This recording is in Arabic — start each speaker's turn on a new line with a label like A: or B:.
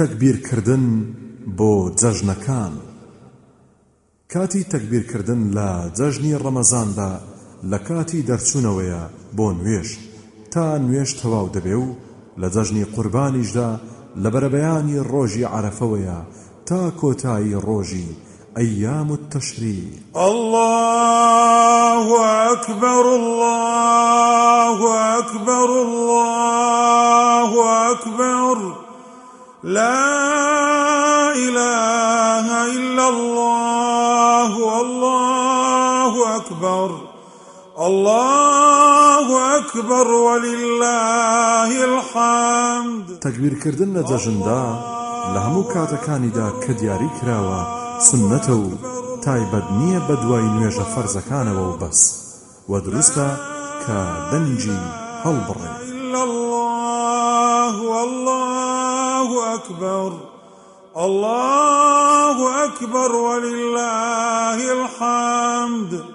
A: تەکبیرکردن بۆ جەژنەکان. کاتی تەکبیرکردن لە جەژنی ڕەمەزاندا لە کاتی دەرچوونەوەیە بۆ نوێش. تا نوێش تەواو دەبێ و لە جەژنی قوربانیشدا لە بەرەبەیانی ڕۆژی عرفەوەیە تا کۆتایی ڕۆژی أيام التشريق
B: الله أكبر الله لا إله إلا الله والله أكبر الله أكبر ولله الحمد.
A: تكبير كردن جەژندا لە هەموو کاتەکانیدا کە دیاری کراوە سنەتە و تایبەت نییە بە دوای نوێژە فەرزەکانەوە و بەس و دروستە کە دەنجی هەڵبڕێ
B: الله والله أكبر. الله أكبر ولله الحمد.